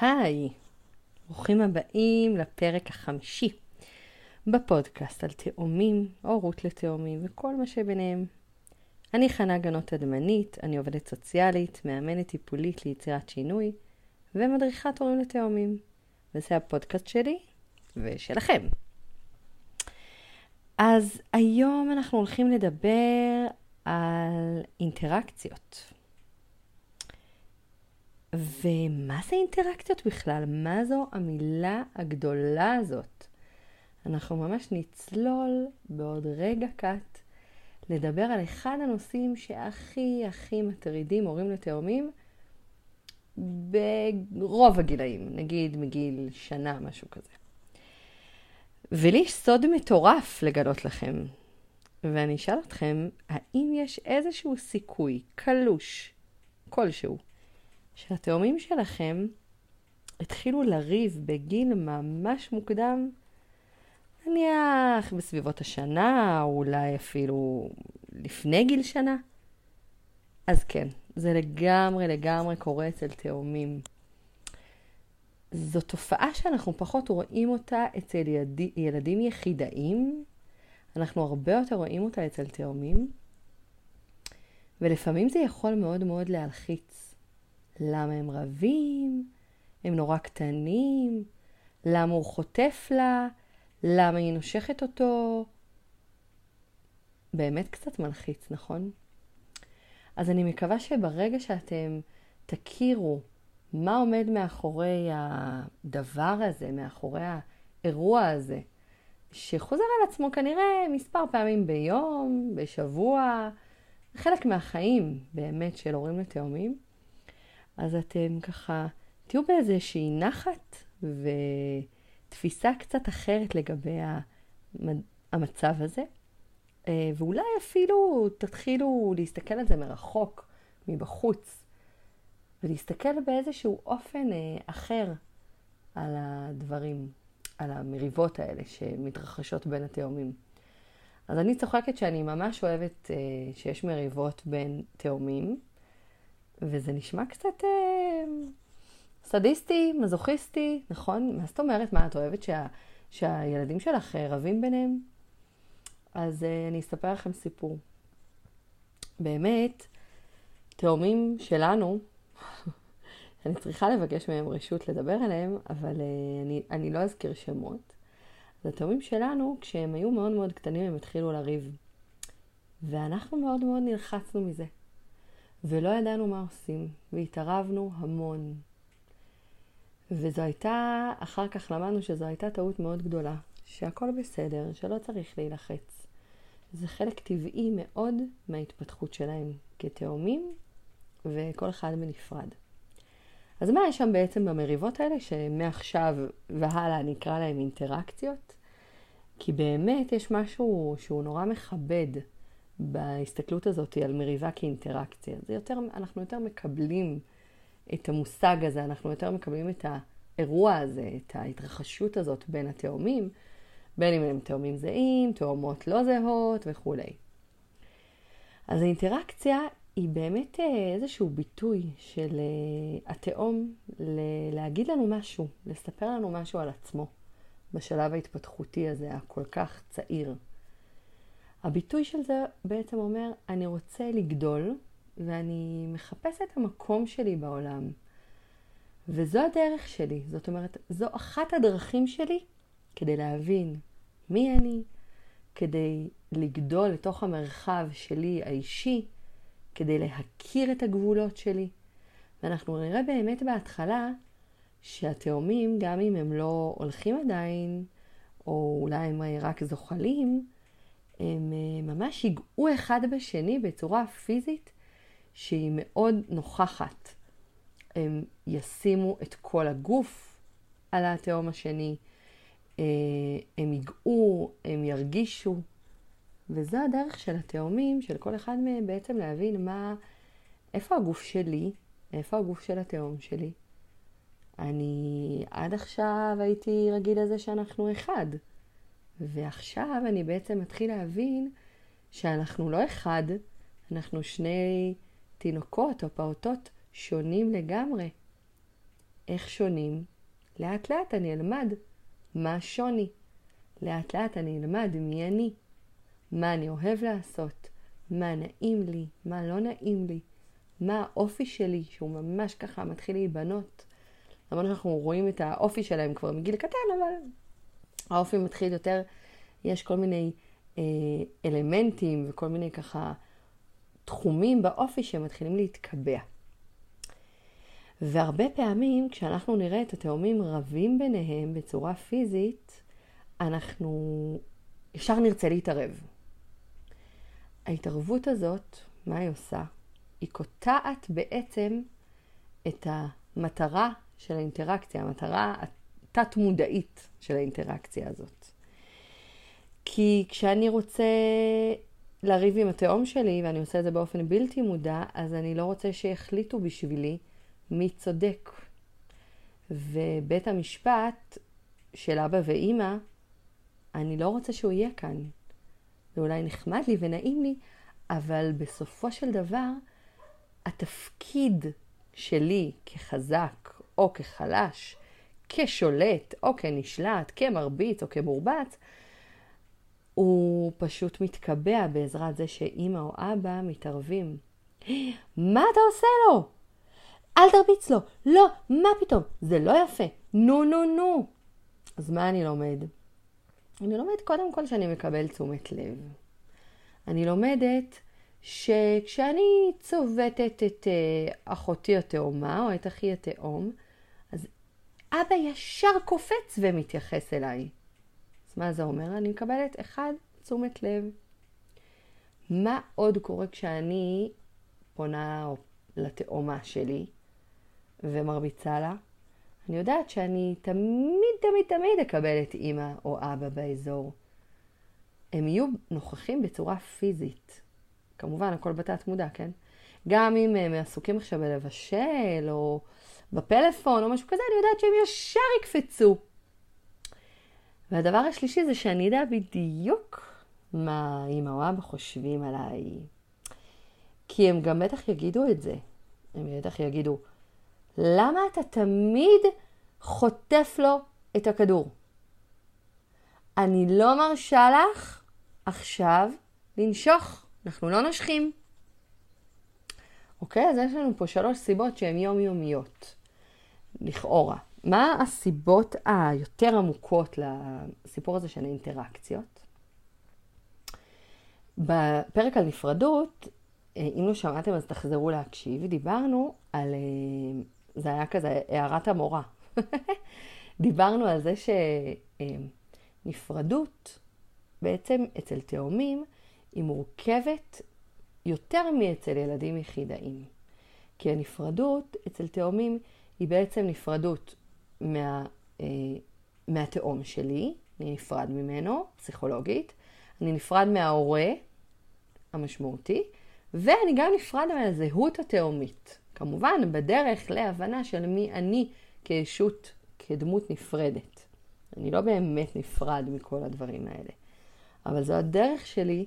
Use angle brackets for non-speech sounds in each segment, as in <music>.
היי, ברוכים הבאים לפרק החמישי בפודקאסט על תאומים, הורות לתאומים וכל מה שביניהם. אני חנה גנות אדמנית, אני עובדת סוציאלית, מאמנת טיפולית ליצירת שינוי ומדריכת הורים לתאומים. וזה הפודקאסט שלי ושלכם. אז היום אנחנו הולכים לדבר על אינטראקציות. ומה זה אינטראקציות בכלל? מה זו המילה הגדולה הזאת? אנחנו ממש נצלול בעוד רגע קט לדבר על אחד הנושאים שהכי הכי מטרידים הורים לתאומים ברוב הגילאים, נגיד מגיל שנה, משהו כזה. ולי יש סוד מטורף לגלות לכם, ואני אשאל אתכם, האם יש איזשהו סיכוי קלוש כלשהו שהתאומים שלכם התחילו לריב בגיל ממש מוקדם, נניח בסביבות השנה, או אולי אפילו לפני גיל שנה? אז כן, זה לגמרי לגמרי קורה אצל תאומים. זו תופעה שאנחנו פחות רואים אותה אצל ילד... ילדים יחידאים, אנחנו הרבה יותר רואים אותה אצל תאומים, ולפעמים זה יכול מאוד מאוד להלחיץ. למה הם רבים? הם נורא קטנים? למה הוא חוטף לה? למה היא נושכת אותו? באמת קצת מלחיץ, נכון? אז אני מקווה שברגע שאתם תכירו מה עומד מאחורי הדבר הזה, מאחורי האירוע הזה, שחוזר על עצמו כנראה מספר פעמים ביום, בשבוע, חלק מהחיים באמת של הורים לתאומים, אז אתם ככה תהיו באיזושהי נחת ותפיסה קצת אחרת לגבי המצב הזה. אה, ואולי אפילו תתחילו להסתכל על זה מרחוק, מבחוץ, ולהסתכל באיזשהו אופן אה, אחר על הדברים, על המריבות האלה שמתרחשות בין התאומים. אז אני צוחקת שאני ממש אוהבת אה, שיש מריבות בין תאומים, וזה נשמע קצת אה, סדיסטי, מזוכיסטי, נכון? מה זאת אומרת? מה, את אוהבת שה, שהילדים שלך אה, רבים ביניהם? אז אה, אני אספר לכם סיפור. באמת, תאומים שלנו, <laughs> אני צריכה לבקש מהם רשות לדבר עליהם, אבל אה, אני, אני לא אזכיר שמות. אז התאומים שלנו, כשהם היו מאוד מאוד קטנים, הם התחילו לריב. ואנחנו מאוד מאוד נלחצנו מזה. ולא ידענו מה עושים, והתערבנו המון. וזו הייתה, אחר כך למדנו שזו הייתה טעות מאוד גדולה, שהכל בסדר, שלא צריך להילחץ. זה חלק טבעי מאוד מההתפתחות שלהם כתאומים, וכל אחד בנפרד. אז מה יש שם בעצם במריבות האלה, שמעכשיו והלאה נקרא להם אינטראקציות? כי באמת יש משהו שהוא נורא מכבד בהסתכלות הזאת על מריבה כאינטראקציה. זה יותר, אנחנו יותר מקבלים את המושג הזה, אנחנו יותר מקבלים את האירוע הזה, את ההתרחשות הזאת בין התאומים, בין אם הם תאומים זהים, תאומות לא זהות וכולי. אז האינטראקציה היא באמת אה, איזשהו ביטוי של אה, התאום להגיד לנו משהו, לספר לנו משהו על עצמו בשלב ההתפתחותי הזה, הכל כך צעיר. הביטוי של זה בעצם אומר, אני רוצה לגדול ואני מחפש את המקום שלי בעולם. וזו הדרך שלי, זאת אומרת, זו אחת הדרכים שלי כדי להבין מי אני, כדי לגדול לתוך המרחב שלי האישי, כדי להכיר את הגבולות שלי. ואנחנו נראה באמת בהתחלה שהתאומים, גם אם הם לא הולכים עדיין, או אולי הם רק זוחלים, הם אה, ממש ייגעו אחד בשני בצורה פיזית שהיא מאוד נוכחת. הם ישימו את כל הגוף על התהום השני, אה, הם ייגעו, הם ירגישו, וזו הדרך של התאומים, של כל אחד מהם בעצם להבין מה, איפה הגוף שלי, איפה הגוף של התאום שלי. אני עד עכשיו הייתי רגיל לזה שאנחנו אחד. ועכשיו אני בעצם מתחיל להבין שאנחנו לא אחד, אנחנו שני תינוקות או פעוטות שונים לגמרי. איך שונים, לאט לאט אני אלמד מה השוני. לאט לאט אני אלמד מי אני, מה אני אוהב לעשות, מה נעים לי, מה לא נעים לי, מה האופי שלי, שהוא ממש ככה מתחיל להיבנות. למרות שאנחנו רואים את האופי שלהם כבר מגיל קטן, אבל האופי מתחיל יותר, יש כל מיני אה, אלמנטים וכל מיני ככה תחומים באופי שמתחילים להתקבע. והרבה פעמים כשאנחנו נראה את התאומים רבים ביניהם בצורה פיזית, אנחנו ישר נרצה להתערב. ההתערבות הזאת, מה היא עושה? היא קוטעת בעצם את המטרה של האינטראקציה, המטרה התת-מודעית של האינטראקציה הזאת. כי כשאני רוצה לריב עם התאום שלי, ואני עושה את זה באופן בלתי מודע, אז אני לא רוצה שיחליטו בשבילי מי צודק. ובית המשפט של אבא ואימא, אני לא רוצה שהוא יהיה כאן. זה אולי נחמד לי ונעים לי, אבל בסופו של דבר, התפקיד שלי כחזק או כחלש, כשולט או כנשלט, כמרביץ או כמורבץ, הוא פשוט מתקבע בעזרת זה שאימא או אבא מתערבים. מה אתה עושה לו? אל תרביץ לו. לא, מה פתאום? זה לא יפה. נו, נו, נו. אז מה אני לומד? אני לומדת קודם כל שאני מקבל תשומת לב. אני לומדת שכשאני צובטת את uh, אחותי התאומה או את אחי התאום, אבא ישר קופץ ומתייחס אליי. אז מה זה אומר? אני מקבלת אחד, תשומת לב. מה עוד קורה כשאני פונה לתאומה שלי ומרביצה לה? אני יודעת שאני תמיד תמיד תמיד אקבל את אימא או אבא באזור. הם יהיו נוכחים בצורה פיזית. כמובן, הכל בתת מודע, כן? גם אם הם עסוקים עכשיו בלבשל או בפלאפון או משהו כזה, אני יודעת שהם ישר יקפצו. והדבר השלישי זה שאני אדע בדיוק מה אימא או אבא חושבים עליי. כי הם גם בטח יגידו את זה. הם בטח יגידו, למה אתה תמיד חוטף לו את הכדור? אני לא מרשה לך עכשיו לנשוך, אנחנו לא נושכים. אוקיי? אז יש לנו פה שלוש סיבות שהן יומיומיות, לכאורה. מה הסיבות היותר עמוקות לסיפור הזה של האינטראקציות? בפרק על נפרדות, אה, אם לא שמעתם אז תחזרו להקשיב, דיברנו על, אה, זה היה כזה הערת המורה. <laughs> דיברנו על זה שנפרדות בעצם אצל תאומים היא מורכבת יותר מאצל ילדים יחידאים. כי הנפרדות אצל תאומים היא בעצם נפרדות מה, אה, מהתאום שלי, אני נפרד ממנו, פסיכולוגית, אני נפרד מההורה המשמעותי, ואני גם נפרד מהזהות התאומית. כמובן, בדרך להבנה של מי אני כישות, כדמות נפרדת. אני לא באמת נפרד מכל הדברים האלה. אבל זו הדרך שלי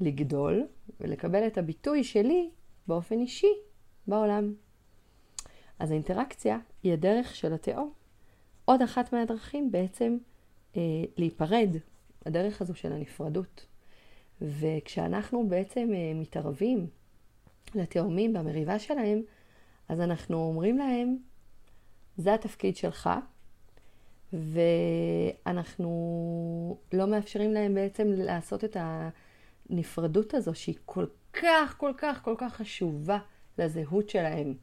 לגדול ולקבל את הביטוי שלי באופן אישי בעולם. אז האינטראקציה היא הדרך של התאום. עוד אחת מהדרכים בעצם אה, להיפרד, הדרך הזו של הנפרדות. וכשאנחנו בעצם אה, מתערבים לתאומים במריבה שלהם, אז אנחנו אומרים להם, זה התפקיד שלך, ואנחנו לא מאפשרים להם בעצם לעשות את הנפרדות הזו שהיא כל כך, כל כך, כל כך חשובה לזהות שלהם.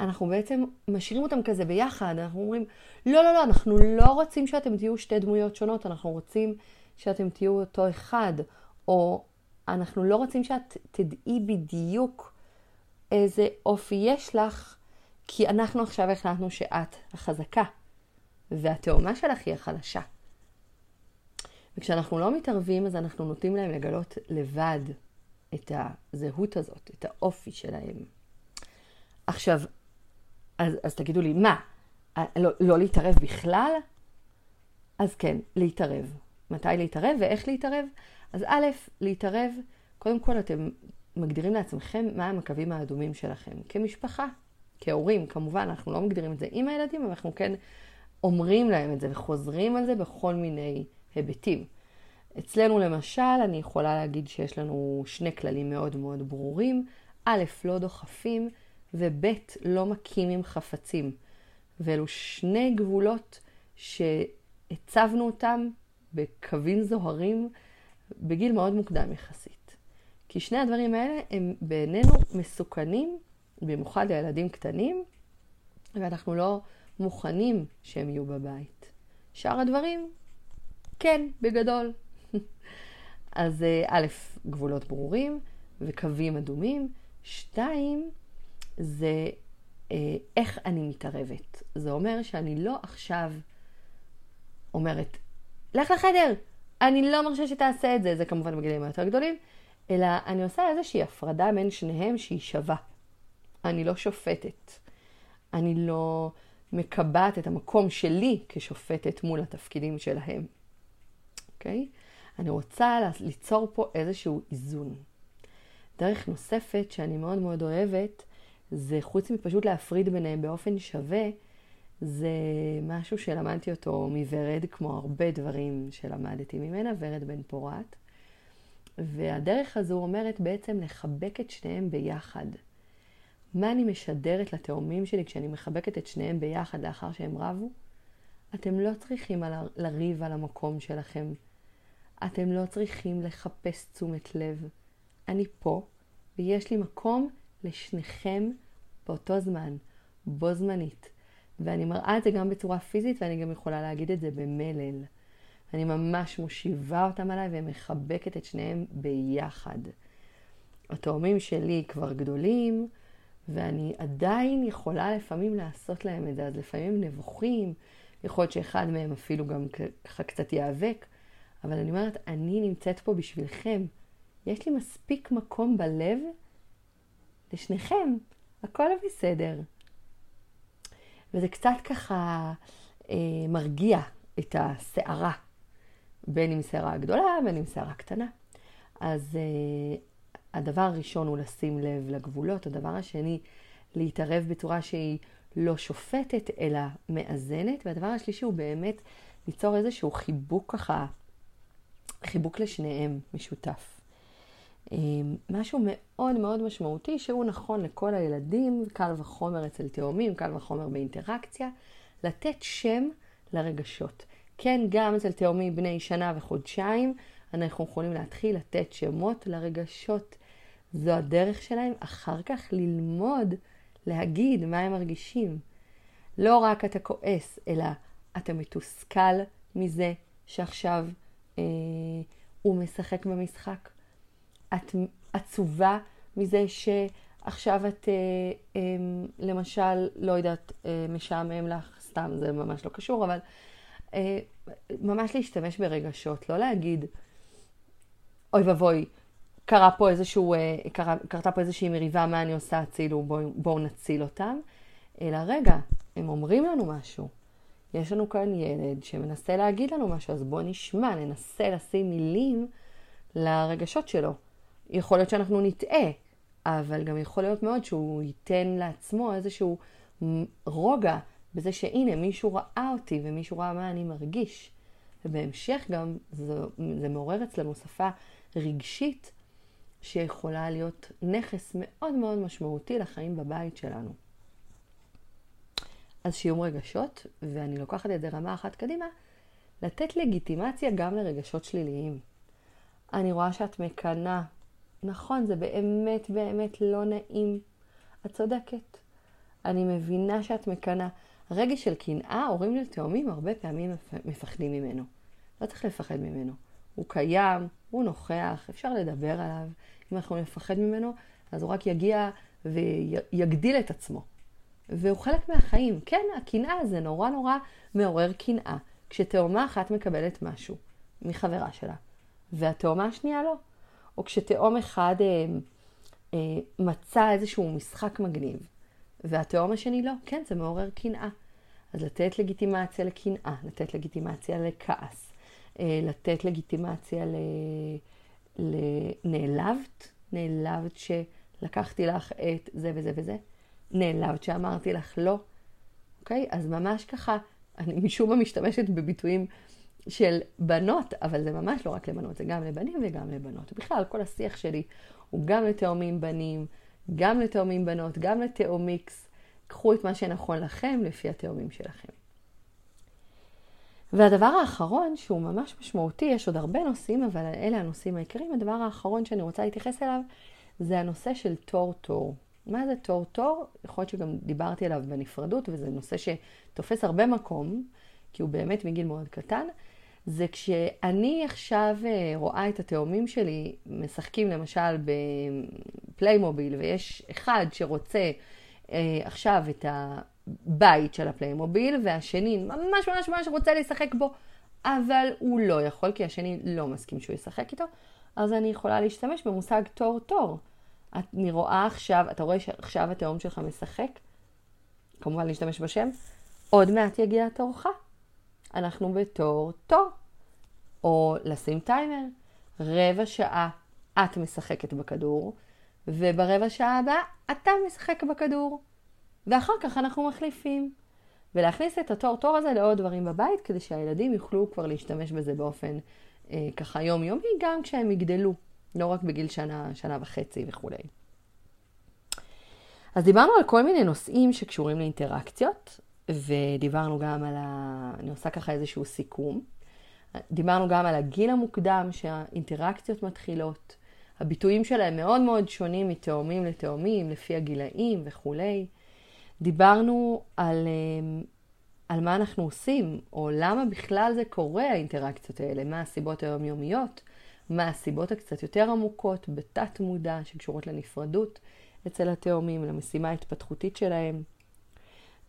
אנחנו בעצם משאירים אותם כזה ביחד, אנחנו אומרים, לא, לא, לא, אנחנו לא רוצים שאתם תהיו שתי דמויות שונות, אנחנו רוצים שאתם תהיו אותו אחד, או אנחנו לא רוצים שאת תדעי בדיוק איזה אופי יש לך, כי אנחנו עכשיו החלטנו שאת החזקה, והתאומה שלך היא החלשה. וכשאנחנו לא מתערבים, אז אנחנו נוטים להם לגלות לבד את הזהות הזאת, את האופי שלהם. עכשיו, אז, אז תגידו לי, מה, לא, לא להתערב בכלל? אז כן, להתערב. מתי להתערב ואיך להתערב? אז א', להתערב, קודם כל אתם מגדירים לעצמכם מה הם הקווים האדומים שלכם, כמשפחה, כהורים, כמובן, אנחנו לא מגדירים את זה עם הילדים, אבל אנחנו כן אומרים להם את זה וחוזרים על זה בכל מיני היבטים. אצלנו למשל, אני יכולה להגיד שיש לנו שני כללים מאוד מאוד ברורים. א', לא דוחפים, וב', לא מכים עם חפצים. ואלו שני גבולות שהצבנו אותם בקווים זוהרים בגיל מאוד מוקדם יחסית. כי שני הדברים האלה הם בעינינו מסוכנים, במיוחד לילדים קטנים, ואנחנו לא מוכנים שהם יהיו בבית. שאר הדברים, כן, בגדול. <laughs> אז אה, א', גבולות ברורים וקווים אדומים. שתיים, זה אה, איך אני מתערבת. זה אומר שאני לא עכשיו אומרת, לך לחדר, אני לא מרשה שתעשה את זה, זה כמובן בגילים היותר גדולים, אלא אני עושה איזושהי הפרדה בין שניהם שהיא שווה. אני לא שופטת. אני לא מקבעת את המקום שלי כשופטת מול התפקידים שלהם. אוקיי? Okay? אני רוצה ליצור פה איזשהו איזון. דרך נוספת שאני מאוד מאוד אוהבת, זה חוץ מפשוט להפריד ביניהם באופן שווה, זה משהו שלמדתי אותו מוורד, כמו הרבה דברים שלמדתי ממנה, ורד בן פורת. והדרך הזו אומרת בעצם לחבק את שניהם ביחד. מה אני משדרת לתאומים שלי כשאני מחבקת את שניהם ביחד לאחר שהם רבו? אתם לא צריכים לריב על המקום שלכם. אתם לא צריכים לחפש תשומת לב. אני פה, ויש לי מקום לשניכם באותו זמן, בו זמנית. ואני מראה את זה גם בצורה פיזית, ואני גם יכולה להגיד את זה במלל. אני ממש מושיבה אותם עליי ומחבקת את שניהם ביחד. התאומים שלי כבר גדולים, ואני עדיין יכולה לפעמים לעשות להם את זה, אז לפעמים נבוכים, יכול להיות שאחד מהם אפילו גם ככה קצת ייאבק, אבל אני אומרת, אני נמצאת פה בשבילכם. יש לי מספיק מקום בלב לשניכם, הכל בסדר. וזה קצת ככה אה, מרגיע את הסערה, בין אם סערה גדולה, בין אם סערה קטנה. אז אה, הדבר הראשון הוא לשים לב לגבולות, הדבר השני, להתערב בצורה שהיא לא שופטת, אלא מאזנת, והדבר השלישי הוא באמת ליצור איזשהו חיבוק ככה, חיבוק לשניהם משותף. אמ, משהו מאוד מאוד משמעותי שהוא נכון לכל הילדים, קל וחומר אצל תאומים, קל וחומר באינטראקציה, לתת שם לרגשות. כן, גם אצל תאומים בני שנה וחודשיים, אנחנו יכולים להתחיל לתת שמות לרגשות. זו הדרך שלהם אחר כך ללמוד להגיד מה הם מרגישים. לא רק אתה כועס, אלא אתה מתוסכל מזה שעכשיו אה, הוא משחק במשחק. את עצובה מזה שעכשיו את, אה, אה, למשל, לא יודעת, אה, משעמם לך, סתם, זה ממש לא קשור, אבל ממש להשתמש ברגשות, לא להגיד, אוי ואבוי, קרה פה איזשהו, קרה, קרתה פה איזושהי מריבה, מה אני עושה, הצילו, בואו בוא נציל אותם. אלא רגע, הם אומרים לנו משהו. יש לנו כאן ילד שמנסה להגיד לנו משהו, אז בואו נשמע, ננסה לשים מילים לרגשות שלו. יכול להיות שאנחנו נטעה, אבל גם יכול להיות מאוד שהוא ייתן לעצמו איזשהו רוגע בזה שהנה, מישהו ראה אותי ומישהו ראה מה אני מרגיש. ובהמשך גם זה, זה מעורר אצלנו שפה רגשית שיכולה להיות נכס מאוד מאוד משמעותי לחיים בבית שלנו. אז שיום רגשות, ואני לוקחת את זה רמה אחת קדימה, לתת לגיטימציה גם לרגשות שליליים. אני רואה שאת מקנאה. נכון, זה באמת באמת לא נעים. את צודקת. אני מבינה שאת מקנאה. רגש של קנאה, הורים לתאומים הרבה פעמים מפחדים ממנו. לא צריך לפחד ממנו. הוא קיים, הוא נוכח, אפשר לדבר עליו. אם אנחנו נפחד ממנו, אז הוא רק יגיע ויגדיל את עצמו. והוא חלק מהחיים. כן, הקנאה זה נורא נורא מעורר קנאה. כשתאומה אחת מקבלת משהו מחברה שלה, והתאומה השנייה לא. או כשתאום אחד אה, אה, מצא איזשהו משחק מגניב, והתאום השני לא. כן, זה מעורר קנאה. אז לתת לגיטימציה לקנאה, לתת לגיטימציה לכעס, אה, לתת לגיטימציה ל... לנעלבת, נעלבת שלקחתי לך את זה וזה וזה. נעלבת שאמרתי לך לא, אוקיי? אז ממש ככה, אני משום מה משתמשת בביטויים של בנות, אבל זה ממש לא רק לבנות, זה גם לבנים וגם לבנות. בכלל, כל השיח שלי הוא גם לתאומים בנים, גם לתאומים בנות, גם לתאומיקס. קחו את מה שנכון לכם לפי התאומים שלכם. והדבר האחרון, שהוא ממש משמעותי, יש עוד הרבה נושאים, אבל אלה הנושאים העיקריים. הדבר האחרון שאני רוצה להתייחס אליו, זה הנושא של תור-תור. מה זה תור-תור? יכול להיות שגם דיברתי עליו בנפרדות, וזה נושא שתופס הרבה מקום, כי הוא באמת מגיל מאוד קטן. זה כשאני עכשיו אה, רואה את התאומים שלי משחקים למשל בפליימוביל, ויש אחד שרוצה אה, עכשיו את הבית של הפליימוביל, והשני ממש ממש ממש רוצה לשחק בו, אבל הוא לא יכול, כי השני לא מסכים שהוא ישחק איתו, אז אני יכולה להשתמש במושג תור-תור. אני רואה עכשיו, אתה רואה שעכשיו התאום שלך משחק? כמובן להשתמש בשם. עוד מעט יגיע תורך. אנחנו בתור-תור. או לשים טיימר. רבע שעה את משחקת בכדור, וברבע שעה הבאה אתה משחק בכדור. ואחר כך אנחנו מחליפים. ולהכניס את התור-תור הזה לעוד דברים בבית, כדי שהילדים יוכלו כבר להשתמש בזה באופן אה, ככה יומיומי, גם כשהם יגדלו, לא רק בגיל שנה, שנה וחצי וכולי. אז דיברנו על כל מיני נושאים שקשורים לאינטראקציות, ודיברנו גם על ה... אני עושה ככה איזשהו סיכום. דיברנו גם על הגיל המוקדם שהאינטראקציות מתחילות. הביטויים שלהם מאוד מאוד שונים מתאומים לתאומים, לפי הגילאים וכולי. דיברנו על, אמ, על מה אנחנו עושים, או למה בכלל זה קורה, האינטראקציות האלה, מה הסיבות היומיומיות, מה הסיבות הקצת יותר עמוקות, בתת מודע, שקשורות לנפרדות אצל התאומים, למשימה ההתפתחותית שלהם.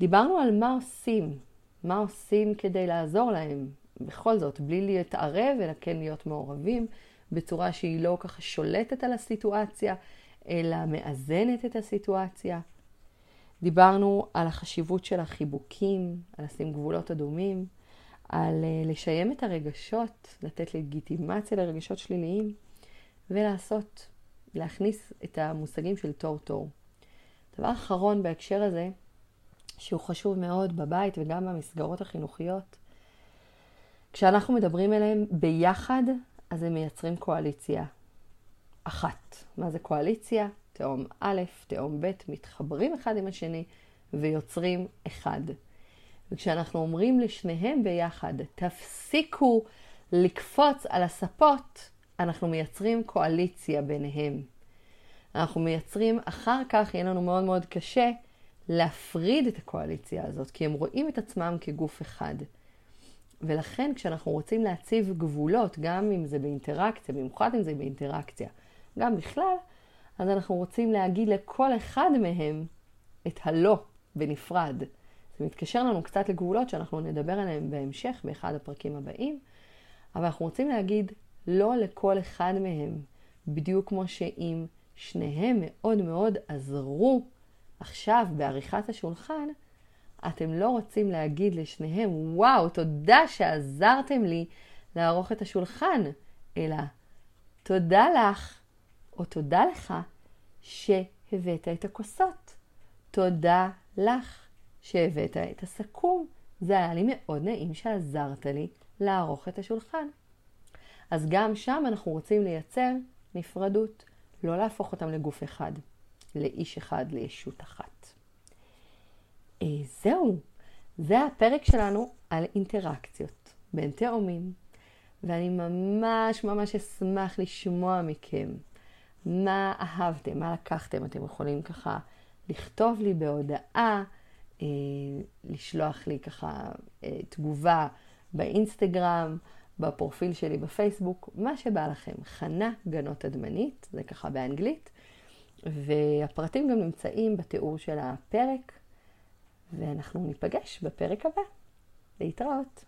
דיברנו על מה עושים, מה עושים כדי לעזור להם, בכל זאת, בלי להתערב, אלא כן להיות מעורבים, בצורה שהיא לא ככה שולטת על הסיטואציה, אלא מאזנת את הסיטואציה. דיברנו על החשיבות של החיבוקים, על לשים גבולות אדומים, על אה, לשיים את הרגשות, לתת לגיטימציה לרגשות שליליים, ולעשות, להכניס את המושגים של תור-תור. דבר אחרון בהקשר הזה, שהוא חשוב מאוד בבית וגם במסגרות החינוכיות, כשאנחנו מדברים אליהם ביחד, אז הם מייצרים קואליציה אחת. מה זה קואליציה? תאום א', תאום ב', מתחברים אחד עם השני ויוצרים אחד. וכשאנחנו אומרים לשניהם ביחד, תפסיקו לקפוץ על הספות, אנחנו מייצרים קואליציה ביניהם. אנחנו מייצרים, אחר כך יהיה לנו מאוד מאוד קשה להפריד את הקואליציה הזאת, כי הם רואים את עצמם כגוף אחד. ולכן כשאנחנו רוצים להציב גבולות, גם אם זה באינטראקציה, במיוחד אם זה באינטראקציה, גם בכלל, אז אנחנו רוצים להגיד לכל אחד מהם את הלא בנפרד. זה מתקשר לנו קצת לגבולות שאנחנו נדבר עליהם בהמשך באחד הפרקים הבאים, אבל אנחנו רוצים להגיד לא לכל אחד מהם, בדיוק כמו שאם שניהם מאוד מאוד עזרו עכשיו בעריכת השולחן, אתם לא רוצים להגיד לשניהם, וואו, תודה שעזרתם לי לערוך את השולחן, אלא תודה לך, או תודה לך, שהבאת את הכוסות. תודה לך שהבאת את הסכו"ם. זה היה לי מאוד נעים שעזרת לי לערוך את השולחן. אז גם שם אנחנו רוצים לייצר נפרדות, לא להפוך אותם לגוף אחד, לאיש אחד, לישות אחת. אה, זהו, זה הפרק שלנו על אינטראקציות בין תאומים, ואני ממש ממש אשמח לשמוע מכם מה אהבתם, מה לקחתם. אתם יכולים ככה לכתוב לי בהודעה, אה, לשלוח לי ככה אה, תגובה באינסטגרם, בפרופיל שלי בפייסבוק, מה שבא לכם. חנה גנות אדמנית, זה ככה באנגלית, והפרטים גם נמצאים בתיאור של הפרק. ואנחנו ניפגש בפרק הבא. להתראות.